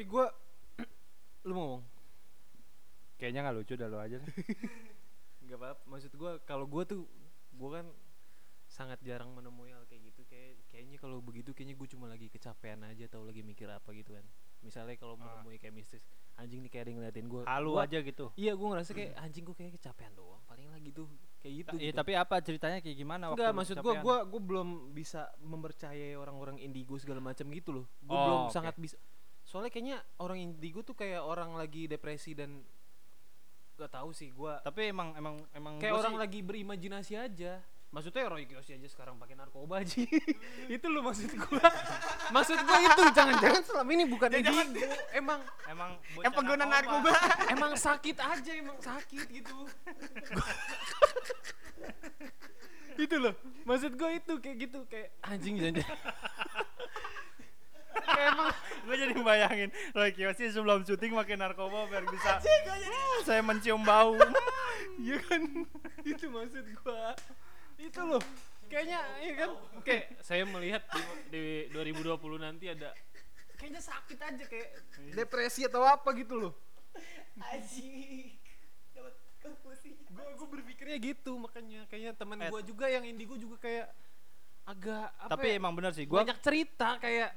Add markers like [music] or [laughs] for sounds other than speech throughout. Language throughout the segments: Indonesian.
Tapi gua [clears throat] lu mau ngomong? Kayaknya nggak lucu dah lo aja. deh. [laughs] Enggak apa-apa. Maksud gua kalau gua tuh gua kan sangat jarang menemui hal kayak gitu kayak kayaknya kalau begitu kayaknya gue cuma lagi kecapean aja atau lagi mikir apa gitu kan misalnya kalau Ah. menemui kayak mistis anjing nih kayak ada ngeliatin gue Halu aja gitu. iya gue ngerasa kayak anjing gue kayak kecapean doang paling lah gitu kayak gitu Iya, gitu. tapi apa ceritanya kayak gimana waktu Enggak, maksud gue, gue gue belum bisa mempercayai orang-orang indigo segala macam gitu loh. Gue Oh, belum oke. sangat bisa. Soalnya kayaknya orang indigo tuh kayak orang lagi depresi dan gak tahu sih gue. Tapi emang emang emang Kayak gua orang sih- lagi berimajinasi aja. Maksudnya Roy Kiyoshi aja sekarang pakai narkoba aja. [laughs] itu loh maksud gue. maksud gue itu jangan-jangan selama ini bukan indigo. Emang emang Yang pengguna narkoba. emang sakit aja emang sakit gitu. [laughs] itu loh. Maksud gue itu kayak gitu kayak anjing jangan. [laughs] kayak emang gue jadi bayangin Roy Kiyoshi sebelum syuting pakai narkoba biar bisa "Hmm, saya mencium bau. [laughs] Iya kan? Itu maksud gua. Itu loh. Kayaknya iya kan? Kayak saya melihat di, di 2020 nanti ada kayaknya sakit aja kayak depresi atau apa gitu loh. Dapat konfusi. gua gua berpikirnya gitu makanya kayaknya teman gua juga yang indigo juga kayak agak apa tapi ya, emang bener sih gue banyak cerita kayak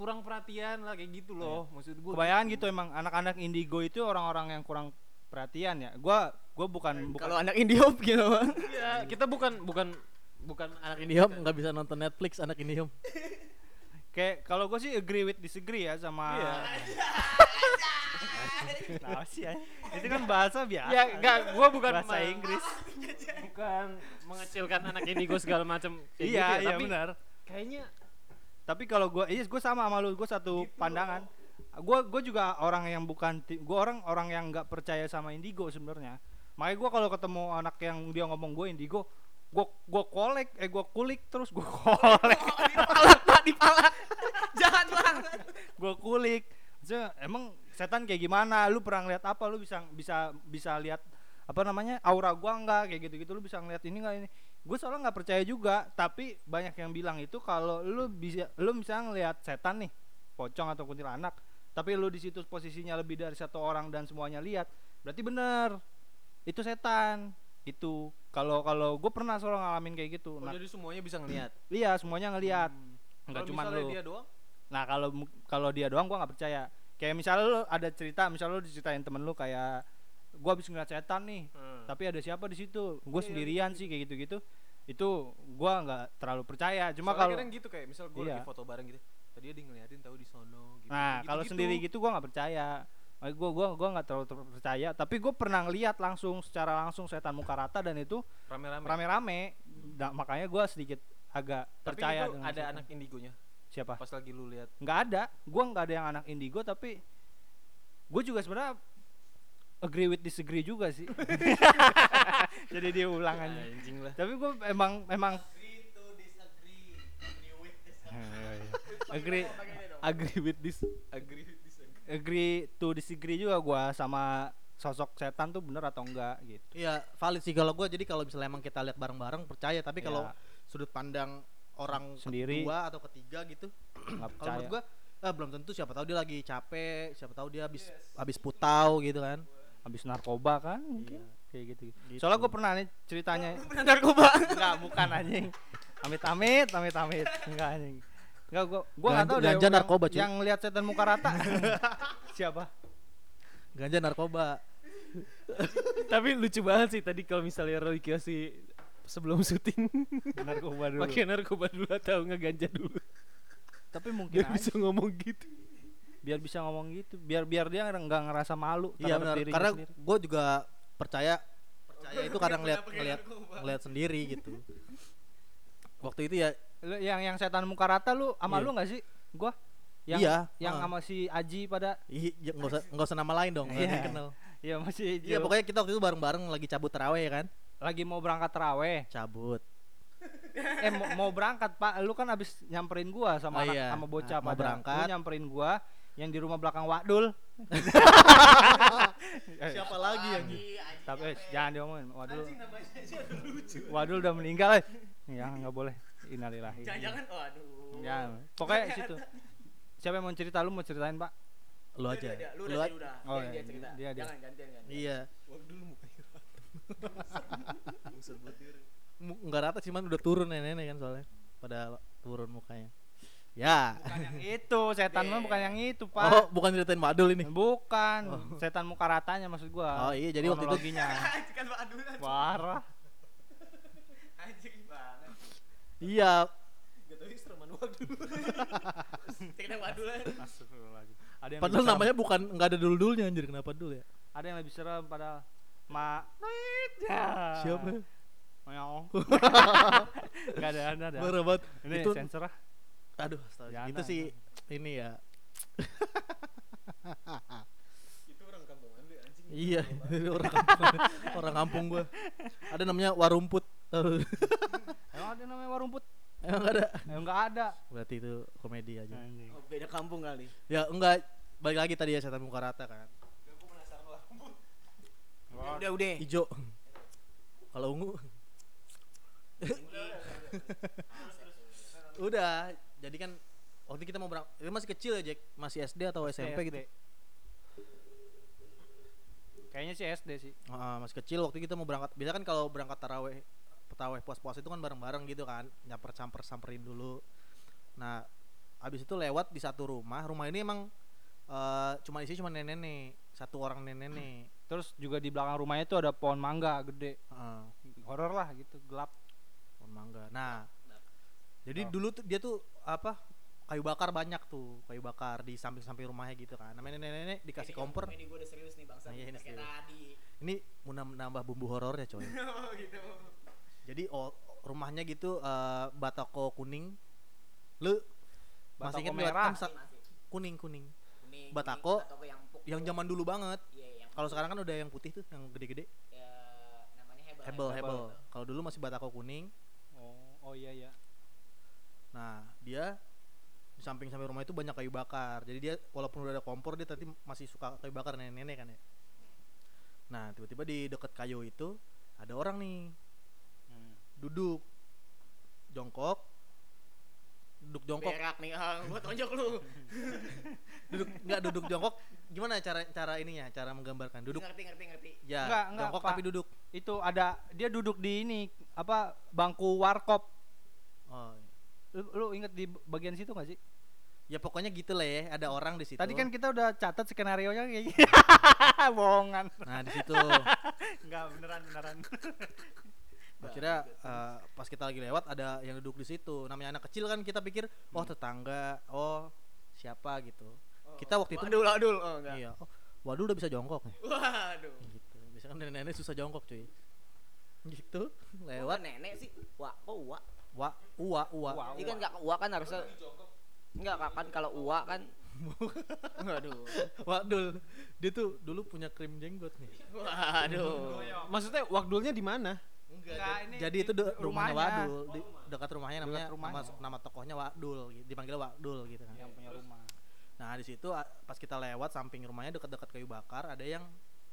kurang perhatian lah kayak gitu loh maksud gua kebayang gitu emang anak-anak indigo itu orang-orang yang kurang perhatian ya gue gue bukan bukan Kalau anak Indihome gitu. Iya, kita bukan bukan bukan anak Indihome nggak bisa nonton Netflix anak Indihome. [laughs] kayak kalau gue sih agree with disagree ya sama Iya. [laughs] Nah, sih ya. itu kan bahasa biasa Ya, enggak, gua bukan bahasa Inggris bukan mengecilkan anak indigo segala macam iya gitu ya, iya tapi benar kayaknya tapi kalau gue iya gue sama sama lu gue satu Gitu. pandangan. Gue gue juga orang yang bukan gue orang orang yang nggak percaya sama indigo sebenarnya. Makanya gue kalau ketemu anak yang dia ngomong gue indigo gue gue kolek eh gue kulik terus gue [laughs] kolek. Dipalak, Pak, [laughs] dipalak. Jahat banget. gue kulik. Maksudnya, emang setan kayak gimana? Lu pernah ngeliat apa? Lu bisa bisa bisa lihat apa namanya aura gua enggak kayak gitu gitu lu bisa ngeliat ini enggak ini gue soalnya nggak percaya juga tapi banyak yang bilang itu kalau lu bisa lu misalnya ngeliat setan nih pocong atau kuntilanak tapi lu di situ posisinya lebih dari satu orang dan semuanya lihat berarti bener itu setan itu kalau kalau gue pernah soalnya ngalamin kayak gitu oh, nah jadi semuanya bisa ngelihat. [clears throat] iya semuanya ngelihat Hmm. nggak cuma lu dia doang. Nah kalau kalau dia doang gua nggak percaya. Kayak misalnya lu ada cerita, misalnya lu diceritain temen lu kayak gua habis ngeliat setan nih, Hmm. tapi ada siapa di situ? Gue Iya, sendirian sih kayak gitu-gitu. Itu gua nggak terlalu percaya. Cuma kalau kadang gitu kayak misal gue Iya. lagi foto bareng gitu. Tadi dia ngeliatin tahu di sono gitu. nah Gitu- kalau gitu. sendiri gitu gua nggak percaya. Makanya gua gua gua nggak terlalu ter- percaya. Tapi gue pernah ngeliat langsung secara langsung setan muka rata dan itu rame-rame. rame-rame. Nah, makanya gua sedikit agak Tapi percaya itu dengan ada setan. anak indigonya. siapa? Pas lagi lu lihat. nggak ada gua nggak ada yang anak indigo tapi gue juga sebenarnya agree with disagree juga sih [laughs] jadi diulang aja Anjing lah. tapi gue emang emang agree Agree with this. Agree with this. agree to disagree juga gua sama sosok setan tuh bener atau enggak gitu Iya valid sih kalau gue jadi kalau misalnya emang kita lihat bareng-bareng percaya tapi kalau Ya. sudut pandang orang Sendiri. kedua atau ketiga gitu kalau percaya menurut gue ah, belum tentu siapa tahu dia lagi capek siapa tahu dia habis habis putau gitu kan habis narkoba kan mungkin kayak gitu, Gitu. soalnya gue pernah nih ceritanya Pernah narkoba. [laughs] enggak bukan anjing amit amit amit amit enggak anjing enggak gua gua nggak tahu deh ganja yang- narkoba, cuy. yang lihat setan muka rata [laughs] siapa ganja narkoba Tapi lucu banget sih tadi kalau misalnya Roy Kiyoshi sebelum syuting narkoba dulu pakai narkoba dulu atau nggak ganja dulu. tapi mungkin Biar aja. bisa ngomong gitu. Biar bisa ngomong gitu. Biar biar dia nggak ngerasa malu iya benar karena sendiri. gue juga percaya percaya itu kadang ngeliat ngeliat ngeliat sendiri gitu. Waktu itu ya Lu yang yang setan muka rata lu sama Iya. lu nggak sih? Gua? Yang Iya, yang ah. sama si Aji pada? Ih, ya nggak usah nggak usah nama lain dong nggak Iya. dikenal ya masih iya pokoknya kita waktu itu bareng-bareng lagi cabut terawih ya kan? Lagi mau berangkat teraweh cabut. [laughs] Eh mau, mau berangkat pak. Lu kan abis nyamperin gua sama Oh, anak, iya. sama bocah Nah, mau pada. Berangkat. lu nyamperin gua yang di rumah belakang Wadul [laughs] siapa lagi yang tapi eh, jangan diomongin Wadul Wadul udah meninggal eh. ya nggak boleh innalillahi Jangan-jangan, waduh. ya pokoknya situ siapa yang mau cerita lu mau ceritain pak lu aja Lu lu udah, aja udah. Oh, Dia- iya, dia cerita. dia- dia. Jangan gantian gantian. iya dulu mukanya Buset banget dia. Mu- nggak rata cuman udah turun nenek-nenek kan soalnya pada turun mukanya ya bukan yang itu setan mah bukan yang itu pak oh bukan ceritain Madul ini bukan setan muka ratanya maksud gua Oh, iya, jadi waktu itu- [laughs] kan adulan. parah Anjing banget. iya Gak tau instrumen waduh. Cerita adulan. Astagfirullahaladzim. ada yang padahal namanya bukan nggak ada dul-dulnya anjir kenapa dul ya ada yang lebih serem pada ma ya siapa Meong. [laughs] [laughs] Gak ada, ada, ada. Parah banget. Ini itu sensor ah. Aduh astaga. Itu sih ini ya Itu orang kampungan deh anjing. iya [laughs] orang kampung orang kampung gua ada namanya warumput. Emang ada namanya warumput? emang ada Emang nggak ada. berarti itu komedi aja Anjing. Oh, beda kampung kali. ya enggak balik lagi tadi ya setan muka rata kan Udah udah. hijau kalau ungu udah jadi kan waktu kita mau berangkat itu masih kecil ya Jack masih SD atau SMP gitu SD. Kayaknya sih SD sih. Ah, masih kecil waktu kita mau berangkat biasa kan kalau berangkat taraweh taraweh puas-puas itu kan bareng-bareng gitu kan nyamper samper samperin dulu nah habis itu lewat di satu rumah rumah ini emang eh, cuma isi cuma nenek-nenek satu orang nenek-nenek Terus juga di belakang rumahnya itu ada pohon mangga gede. Heeh. Horor lah gitu, gelap. pohon mangga. Nah, jadi Oh. dulu tuh dia tuh apa kayu bakar banyak tuh kayu bakar di samping-samping rumahnya gitu kan. Namanya nenek-nenek dikasih kompor. Ini gue udah serius nih bangsa. Nah, iya, ini serius. tadi. Ini mau nam- nambah bumbu horornya coy. [laughs] Oh gitu. Jadi oh, rumahnya gitu eh, batako kuning. Lu masih Batako ingat merah. masih. kuning kuning. Kuning, Batako, yang puk- Yang zaman dulu banget. Iya, yang Kalau sekarang kan udah yang putih tuh, yang gede-gede. ya, namanya hebel. Hebel, Hebel. hebel. Kalau dulu masih batako kuning. Oh, oh iya iya. Nah, dia di samping-samping rumah itu banyak kayu bakar. Jadi dia walaupun udah ada kompor dia tapi masih suka kayu bakar nenek-nenek kan ya. Nah, tiba-tiba di dekat kayu itu ada orang nih Hmm. duduk jongkok duduk jongkok Berak nih, ah, gua tonjok lu. [laughs] duduk nggak duduk jongkok gimana cara cara ininya cara menggambarkan duduk Ngerti, ngerti, ngerti. ya Enggak, enggak, jongkok Pak. tapi duduk Itu ada dia duduk di ini apa bangku warkop. oh Lu, lu inget di bagian situ gak sih? ya pokoknya gitu lah ya ada orang di situ Tadi kan kita udah catat skenario nya kayak gitu. [laughs] Bohongan. nah di situ [laughs] Enggak beneran beneran. akhirnya eh, pas kita lagi lewat ada yang duduk di situ namanya anak kecil kan kita pikir oh tetangga oh siapa gitu kita waktu itu Waduh, waduh. Oh, enggak. iya oh, waduh udah bisa jongkok nih Waduh. gitu biasanya kan nenek-nenek susah jongkok cuy gitu Lewat lewat nenek sih. Wah, kok uwa? Wa uwa uwa Uwa. Ini kan enggak uwa kan harusnya Enggak kan kalau uwa kan [laughs] Waduh. Waduh, dia tuh dulu punya krim jenggot nih. Waduh. Maksudnya wakdulnya di mana? Enggak, ini jadi di itu de- rumahnya rumahnya. Wadul, di dekat rumahnya namanya Dekat rumahnya. nama, nama tokohnya Wadul, gitu. dipanggil Wadul gitu kan. Yang punya rumah. Nah, di situ pas kita lewat samping rumahnya dekat-dekat kayu bakar ada yang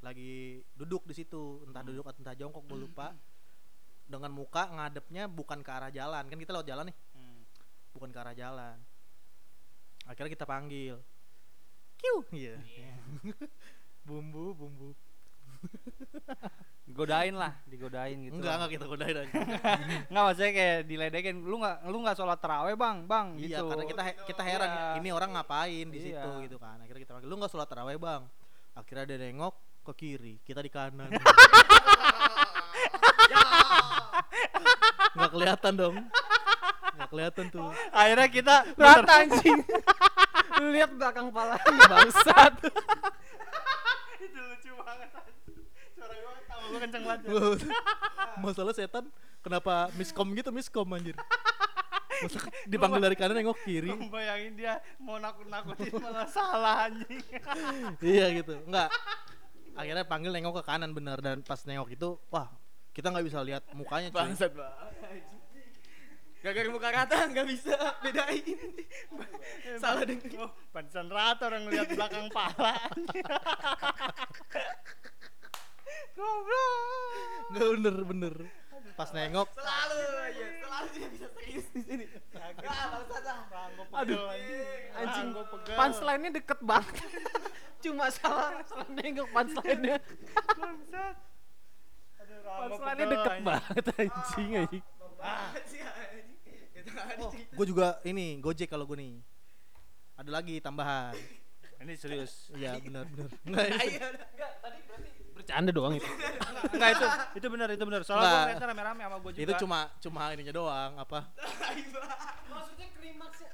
lagi duduk di situ, entah duduk atau entah jongkok gue lupa. Dengan muka ngadepnya bukan ke arah jalan, kan kita lewat jalan nih, Hmm. bukan ke arah jalan. Akhirnya kita panggil. Kiu, iya. [laughs] bumbu, bumbu. [laughs] Digodain lah, digodain gitu. Enggak, enggak kita godain aja. [laughs] Enggak maksudnya kayak diledekin. Lu enggak lu enggak sholat taraweh, Bang? Bang, Iya, gitu. karena kita kita heran Iya. ini orang ngapain di situ Iya. gitu kan. Akhirnya kita panggil, "Lu nggak sholat tarawih, Bang?" Akhirnya dia nengok ke kiri, kita di kanan. Kelihatan dong. Nggak kelihatan tuh. Akhirnya kita Rata anjing. Lu [laughs] lihat belakang palanya bangsat. [laughs] itu lucu banget. Suara gua tambah gua kenceng banget. Masalah setan kenapa miskom gitu miskom anjir. Masa dipanggil dari kanan nengok kiri. Gua bayangin dia mau nakut-nakutin malah salah anjing. iya gitu. Enggak. Akhirnya panggil nengok ke kanan bener dan pas nengok itu, wah, kita nggak bisa lihat mukanya cuy. Bangsat banget. Gagal muka rata nggak bisa bedain. Salah denger. Oh, pantesan rata orang ngeliat belakang pala. Goblok. Nggak bener bener. Pas nengok, Selalu aja, selalu tidak bisa serius di sini. Enggak, bangsat lah. Aduh. Anjing. Punchline-nya deket banget. [laughs] cuma salah salah nengok punchline-nya. Bangsat. Pegel, deket anjing. banget anjing anjing. Oh, gue juga ini Gojek kalau gue nih. Ada lagi tambahan. Ini serius. Iya benar benar. Enggak ini Bercanda doang itu. Enggak itu, itu benar, itu benar. Soalnya gue rame-rame sama gue juga. itu cuma cuma ininya doang apa? Maksudnya klimaksnya.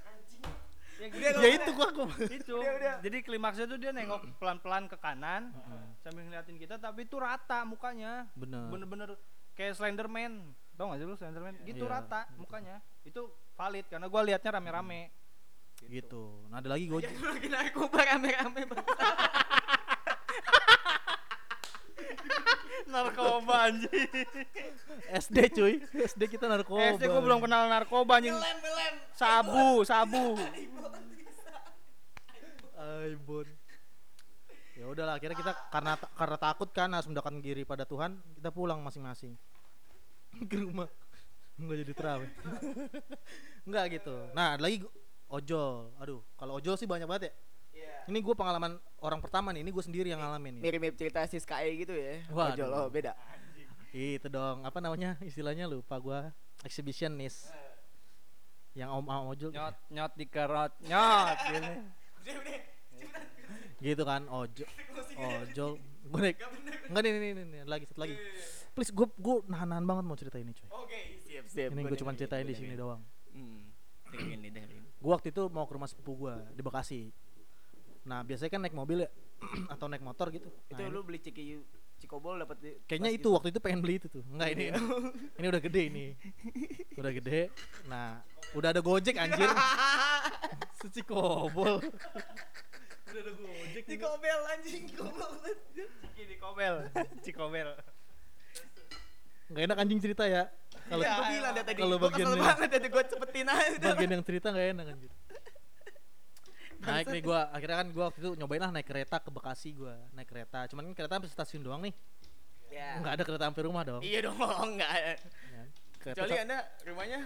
Ya, gitu. ya itu gua gua. itu. Jadi klimaksnya tuh dia nengok pelan-pelan ke kanan sambil ngeliatin kita tapi itu rata mukanya. Bener. Bener-bener kayak Slenderman. Tau gak sih lu Slenderman? Gitu Iya. rata mukanya. Itu valid karena gua liatnya rame-rame. Gitu. Nah ada lagi Gojek. [laughs] Lagi narkoba rame-rame [laughs] Bang. Narkoba anjing. SD cuy. SD kita narkoba. SD gua belum kenal narkoba anjing. Sabu, sabu. Aibon. Ya udahlah, akhirnya kita karena karena takut kan harus mendekatkan diri pada Tuhan, kita pulang masing-masing [laughs] ke rumah. Enggak jadi terawih. [laughs] Enggak gitu. Nah, lagi ojol. Aduh, kalau ojol sih banyak banget ya. Ini gue pengalaman orang pertama nih, ini gue sendiri yang ngalamin nih. Mirip-mirip cerita si Sky gitu ya. Waduh. Ojol oh, beda. Itu dong, apa namanya istilahnya lupa gua exhibitionist. Yang om om ojol Nyot, nyot di kerot, nyot. [laughs] Gitu kan ojol ojol gue naik enggak nih nih nih, lagi satu lagi please gue gue nahan nahan banget mau cerita ini coy Oke, siap siap. ini gue cuma ceritain di sini doang Hmm. Gue waktu itu mau ke rumah sepupu gue di Bekasi nah biasanya kan naik mobil ya [clears throat] atau naik motor gitu. Itu Nah, lu ini- beli ciki Cikobol dapat kayaknya itu gitu. waktu itu pengen beli itu tuh. Enggak ini [laughs] ini udah gede ini. Udah gede. Nah udah ada gojek anjir. [laughs] Suci kobol Cikobel anjing Cikobel. Ini kobel, cikobel. nggak enak anjing cerita ya. Kalau Iya, gua bilang tadi. kalau bagian yang- banget tadi gua cepetin aja. Udah. bagian yang cerita nggak enak anjir naik nih gua akhirnya kan gua waktu itu nyobain lah naik kereta ke Bekasi gua naik kereta cuman kan kereta sampai stasiun doang nih Ya. nggak ada kereta sampai rumah dong Iya dong, [laughs] enggak. Kan? Kereta Kecuali sa- Anda rumahnya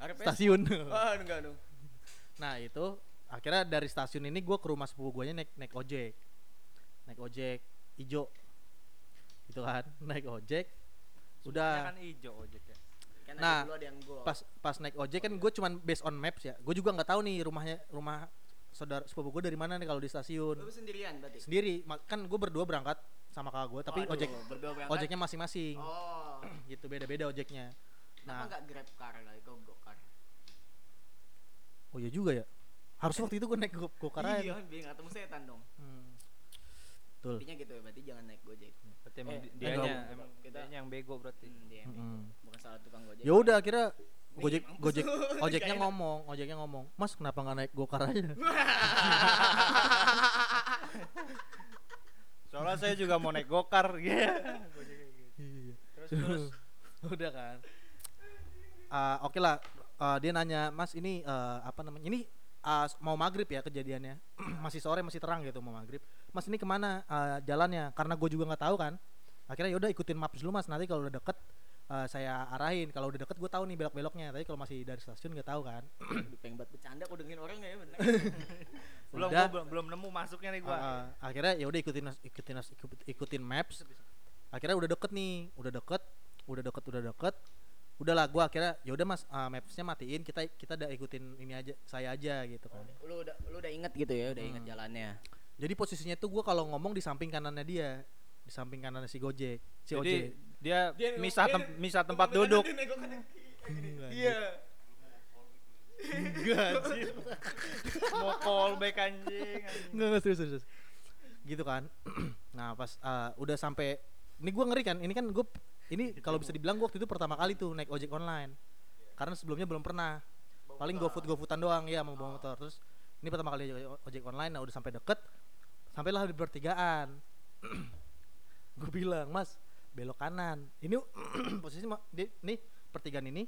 RPS. stasiun [laughs] Oh, enggak dong. nah itu akhirnya dari stasiun ini gua ke rumah sepupu guanya naik naik ojek naik ojek ijo gitu kan [laughs] naik ojek udah kan ijo ojek ya. Kan Nah, ada dulu ada yang gua. pas pas naik ojek kan gue cuman based on maps ya gue juga nggak tahu nih rumahnya rumah saudara sepupu gue dari mana nih kalau di stasiun Lu sendirian berarti. sendiri kan gue berdua berangkat sama kakak gue tapi Waduh, ojek ojeknya masing-masing Oh. [clears throat] gitu beda-beda ojeknya Kenapa nah enggak Grab car kali kau go car? oh iya juga ya harus waktu itu gue naik go gokar aja Iya, biar enggak ketemu setan dong. Hmm. betul Intinya gitu ya, berarti jangan naik Gojek. Berarti emang Eh, di- dianya enggak, emang kita- dianya yang bego berarti. Hmm, dia yang bego. bukan salah tukang Gojek. ya udah akhirnya gojek gojek [laughs] ojeknya ngomong ojeknya ngomong mas kenapa nggak naik gokar aja? [laughs] Soalnya saya juga mau naik gokar gitu. [laughs] Terus terus. Udah kan. Ah, oke lah. Ah, dia nanya mas ini eh, apa namanya ini ah, mau maghrib ya kejadiannya? [clears throat] Masih sore masih terang gitu mau maghrib. Mas ini ke mana ah, jalannya? Karena gue juga nggak tahu kan. Akhirnya yaudah ikutin maps dulu mas. Nanti kalau udah deket eh, saya arahin kalau udah deket gue tahu nih belok beloknya tapi kalau masih dari stasiun nggak tahu kan pengen banget bercanda aku dengerin orang ya bener. [laughs] belum Udah. gua belum belum nemu masuknya nih gua. Ah, ah. akhirnya ya udah ikutin ikutin ikutin, maps akhirnya udah deket nih udah deket udah deket udah deket udahlah gua akhirnya ya udah mas ah, mapsnya matiin kita kita udah ikutin ini aja saya aja gitu kan lu udah lu udah inget gitu ya, udah inget Hmm. jalannya. jadi posisinya tuh gua kalau ngomong di samping kanannya dia di samping kanannya si Gojek si Jadi Ojek dia misah tem- misah tempat duduk. Iya. Enggak anjir. Mau callback anjing. anjing. Enggak, enggak serius, serius. Gitu kan. [clears throat] nah, pas uh, udah sampai ini gua ngeri kan. Ini kan gua ini kalau bisa dibilang gua waktu itu pertama kali tuh naik ojek online. Karena sebelumnya belum pernah. Paling GoFood GoFoodan doang ya mau bawa motor. Terus ini pertama kali ojek, ojek online nah udah sampai deket. Sampailah di pertigaan. gue bilang, "Mas, belok kanan." Ini [clears throat] posisi di nih pertigaan ini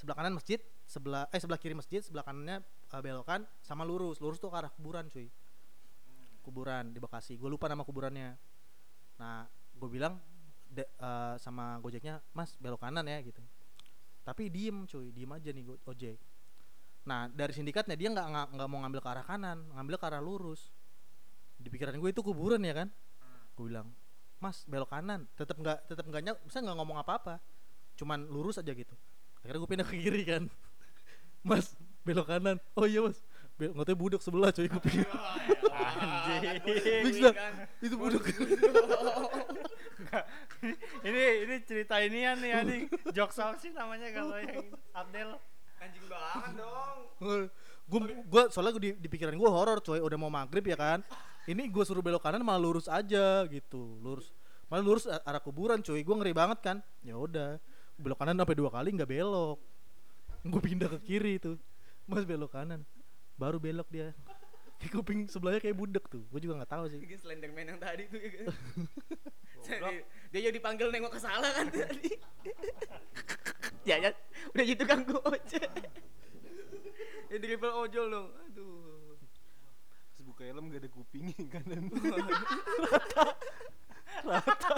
sebelah kanan masjid, sebelah eh sebelah kiri masjid, sebelah kanannya uh, belokan sama lurus. Lurus tuh ke arah kuburan, cuy. Kuburan di Bekasi. Gue lupa nama kuburannya. Nah, gue bilang de- uh, sama Gojeknya, "Mas, belok kanan ya." gitu. Tapi diem, cuy. Diem aja nih Gojek. Nah, dari sindikatnya dia nggak nggak mau ngambil ke arah kanan, ngambil ke arah lurus. di pikiran gue itu kuburan ya kan gue bilang mas belok kanan. Tetap nggak tetap nggak nyam saya nggak ngomong apa-apa. Cuman lurus aja gitu. Akhirnya gue pindah ke kiri kan. [laughs] Mas belok kanan. Oh iya mas. Belok nggak tahu budok sebelah coy gue pikir [laughs] Anjing. Fix dah. itu budok [laughs] ini ini cerita inian nih anjing. Jok sih namanya kalau yang Abdel. Anjing banget dong. gue gue soalnya gue di, di pikiran gue horor coy. Udah mau maghrib ya kan ini gue suruh belok kanan malah lurus aja gitu. Lurus. Malah lurus arah kuburan coy gue ngeri banget kan. Ya udah. Belok kanan sampai dua kali nggak belok. Gue pindah ke kiri tuh. Mas belok kanan. Baru belok dia. Kayak kuping sebelahnya kayak budek tuh. Gue juga nggak tahu sih. Mungkin Slenderman yang tadi tuh. [laughs] Ya kan. Dia jadi dipanggil nengok ke salah kan tadi. [laughs] ya ya, udah gitu ganggu ojek. ya di level ojol dong buka helm gak ada kupingnya kan [laughs] rata. Rata.